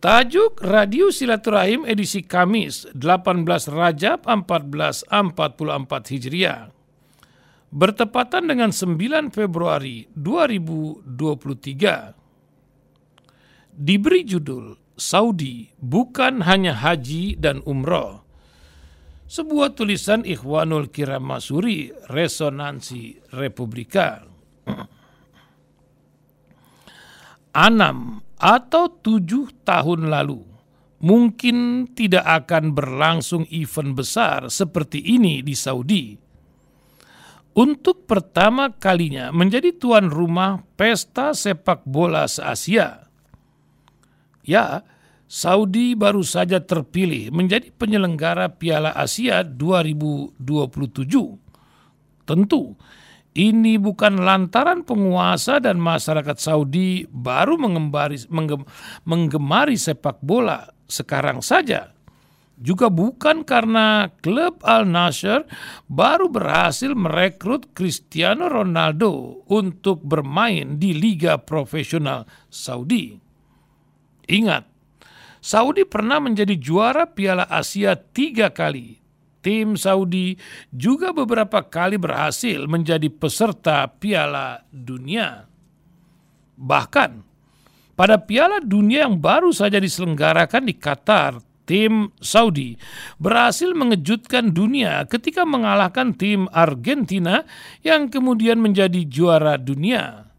Tajuk Radio Silaturahim edisi Kamis 18 Rajab 1444 Hijriah. Bertepatan dengan 9 Februari 2023. Diberi judul Saudi bukan hanya haji dan umroh. Sebuah tulisan Ikhwanul Kiram Masuri Resonansi Republika. Anam atau tujuh tahun lalu mungkin tidak akan berlangsung event besar seperti ini di Saudi. Untuk pertama kalinya menjadi tuan rumah pesta sepak bola se-Asia. Ya, Saudi baru saja terpilih menjadi penyelenggara Piala Asia 2027. Tentu, ini bukan lantaran penguasa dan masyarakat Saudi baru mengembari, menggem, menggemari sepak bola sekarang saja. Juga bukan karena klub Al Nassr baru berhasil merekrut Cristiano Ronaldo untuk bermain di liga profesional Saudi. Ingat, Saudi pernah menjadi juara Piala Asia tiga kali tim Saudi juga beberapa kali berhasil menjadi peserta Piala Dunia. Bahkan pada Piala Dunia yang baru saja diselenggarakan di Qatar, tim Saudi berhasil mengejutkan dunia ketika mengalahkan tim Argentina yang kemudian menjadi juara dunia.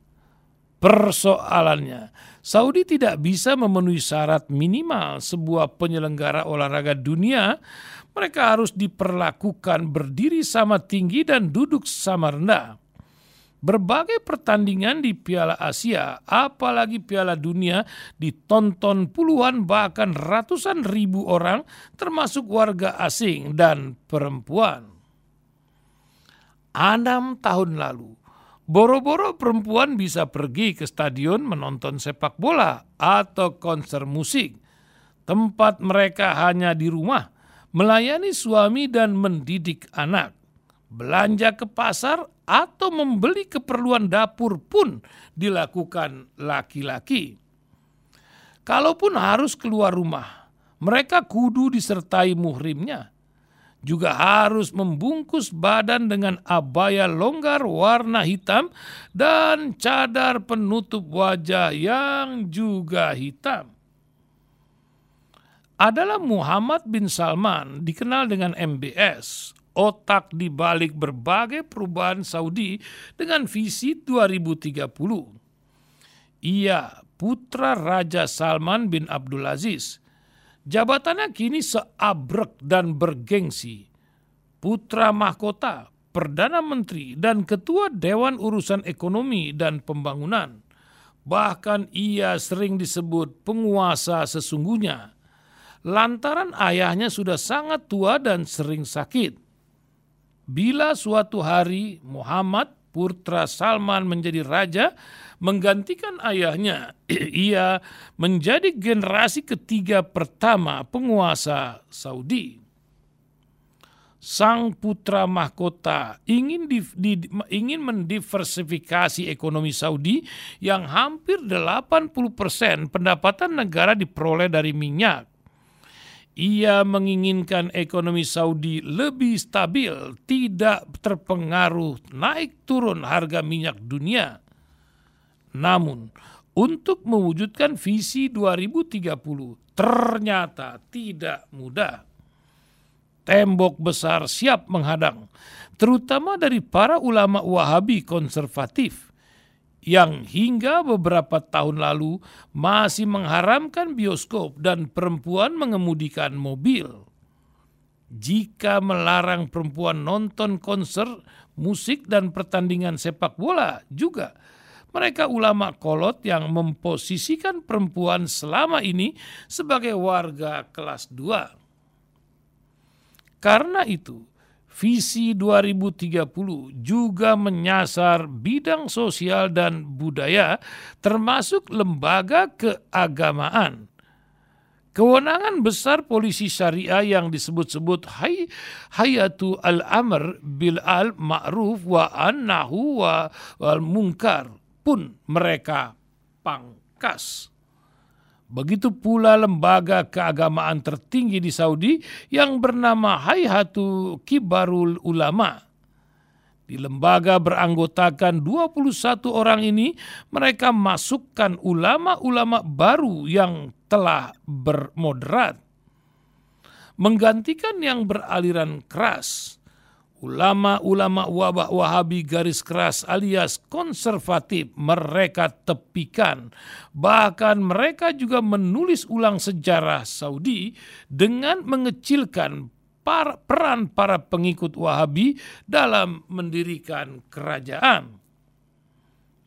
Persoalannya, Saudi tidak bisa memenuhi syarat minimal sebuah penyelenggara olahraga dunia mereka harus diperlakukan berdiri sama tinggi dan duduk sama rendah. Berbagai pertandingan di Piala Asia, apalagi Piala Dunia, ditonton puluhan bahkan ratusan ribu orang, termasuk warga asing dan perempuan. Enam tahun lalu, boro-boro perempuan bisa pergi ke stadion menonton sepak bola atau konser musik. Tempat mereka hanya di rumah melayani suami dan mendidik anak, belanja ke pasar atau membeli keperluan dapur pun dilakukan laki-laki. Kalaupun harus keluar rumah, mereka kudu disertai muhrimnya. Juga harus membungkus badan dengan abaya longgar warna hitam dan cadar penutup wajah yang juga hitam adalah Muhammad bin Salman, dikenal dengan MBS, otak di balik berbagai perubahan Saudi dengan visi 2030. Ia putra Raja Salman bin Abdulaziz. Jabatannya kini seabrek dan bergengsi. Putra mahkota, Perdana Menteri, dan Ketua Dewan Urusan Ekonomi dan Pembangunan. Bahkan ia sering disebut penguasa sesungguhnya lantaran ayahnya sudah sangat tua dan sering sakit. Bila suatu hari Muhammad putra Salman menjadi raja, menggantikan ayahnya, ia menjadi generasi ketiga pertama penguasa Saudi. Sang putra mahkota ingin di, di, ingin mendiversifikasi ekonomi Saudi yang hampir 80% pendapatan negara diperoleh dari minyak ia menginginkan ekonomi Saudi lebih stabil, tidak terpengaruh naik turun harga minyak dunia. Namun, untuk mewujudkan visi 2030 ternyata tidak mudah. Tembok besar siap menghadang, terutama dari para ulama Wahabi konservatif yang hingga beberapa tahun lalu masih mengharamkan bioskop dan perempuan mengemudikan mobil. Jika melarang perempuan nonton konser, musik, dan pertandingan sepak bola juga, mereka ulama kolot yang memposisikan perempuan selama ini sebagai warga kelas 2. Karena itu, Visi 2030 juga menyasar bidang sosial dan budaya termasuk lembaga keagamaan. Kewenangan besar polisi syariah yang disebut-sebut hay, hayatu al-amr bil al-ma'ruf wa annahu wa wal munkar pun mereka pangkas. Begitu pula lembaga keagamaan tertinggi di Saudi yang bernama Hayhatu Kibarul Ulama. Di lembaga beranggotakan 21 orang ini, mereka masukkan ulama-ulama baru yang telah bermoderat. Menggantikan yang beraliran keras, ulama-ulama wabah wahabi garis keras alias konservatif mereka tepikan. Bahkan mereka juga menulis ulang sejarah Saudi dengan mengecilkan para, peran para pengikut wahabi dalam mendirikan kerajaan.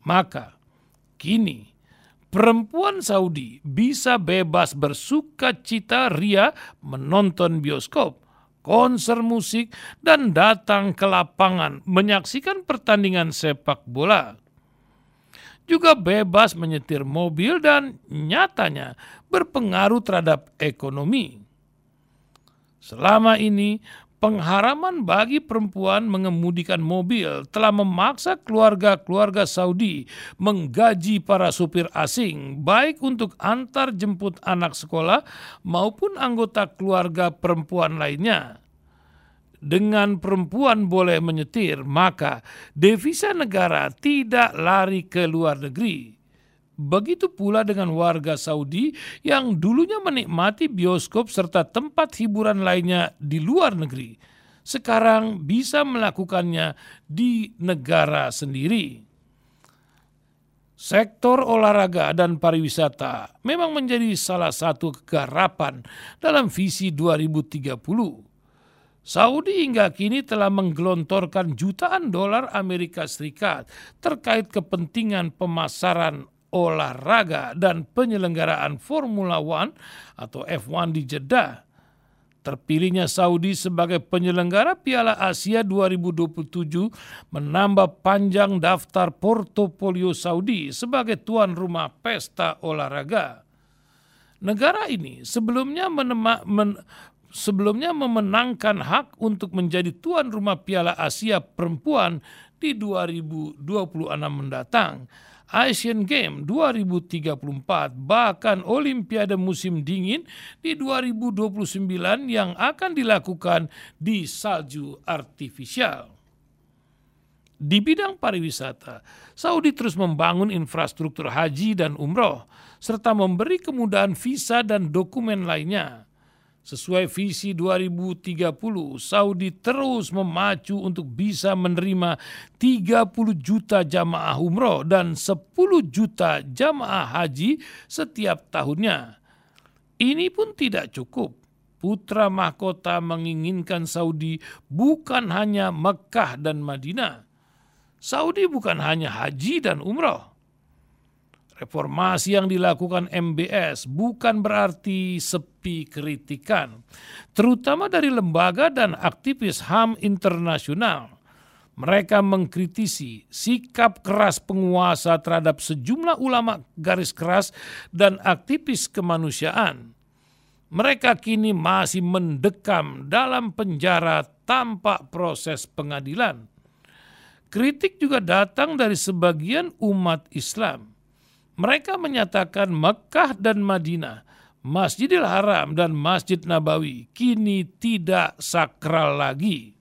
Maka kini perempuan Saudi bisa bebas bersuka cita ria menonton bioskop konser musik, dan datang ke lapangan menyaksikan pertandingan sepak bola. Juga bebas menyetir mobil dan nyatanya berpengaruh terhadap ekonomi. Selama ini, pengharaman bagi perempuan mengemudikan mobil telah memaksa keluarga-keluarga Saudi menggaji para supir asing, baik untuk antar jemput anak sekolah maupun anggota keluarga perempuan lainnya dengan perempuan boleh menyetir, maka devisa negara tidak lari ke luar negeri. Begitu pula dengan warga Saudi yang dulunya menikmati bioskop serta tempat hiburan lainnya di luar negeri. Sekarang bisa melakukannya di negara sendiri. Sektor olahraga dan pariwisata memang menjadi salah satu kegarapan dalam visi 2030 Saudi hingga kini telah menggelontorkan jutaan dolar Amerika Serikat terkait kepentingan pemasaran olahraga dan penyelenggaraan Formula One atau F1 di Jeddah. Terpilihnya Saudi sebagai penyelenggara Piala Asia 2027 menambah panjang daftar portofolio Saudi sebagai tuan rumah pesta olahraga. Negara ini sebelumnya menema, men, sebelumnya memenangkan hak untuk menjadi tuan rumah Piala Asia Perempuan di 2026 mendatang. Asian Games 2034 bahkan Olimpiade musim dingin di 2029 yang akan dilakukan di salju artifisial. Di bidang pariwisata, Saudi terus membangun infrastruktur haji dan umroh serta memberi kemudahan visa dan dokumen lainnya. Sesuai visi 2030, Saudi terus memacu untuk bisa menerima 30 juta jamaah umroh dan 10 juta jamaah haji setiap tahunnya. Ini pun tidak cukup. Putra mahkota menginginkan Saudi bukan hanya Mekah dan Madinah. Saudi bukan hanya haji dan umroh Reformasi yang dilakukan MBS bukan berarti sepi kritikan, terutama dari lembaga dan aktivis HAM internasional. Mereka mengkritisi sikap keras penguasa terhadap sejumlah ulama garis keras dan aktivis kemanusiaan. Mereka kini masih mendekam dalam penjara tanpa proses pengadilan. Kritik juga datang dari sebagian umat Islam mereka menyatakan Mekah dan Madinah, Masjidil Haram dan Masjid Nabawi kini tidak sakral lagi.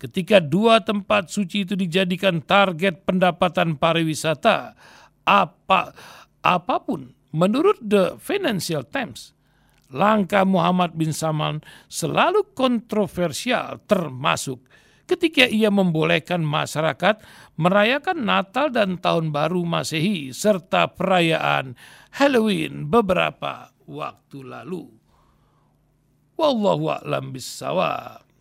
Ketika dua tempat suci itu dijadikan target pendapatan pariwisata, apa apa pun menurut The Financial Times, langkah Muhammad bin Salman selalu kontroversial termasuk ketika ia membolehkan masyarakat merayakan Natal dan Tahun Baru Masehi serta perayaan Halloween beberapa waktu lalu. Wallahu a'lam bissawab.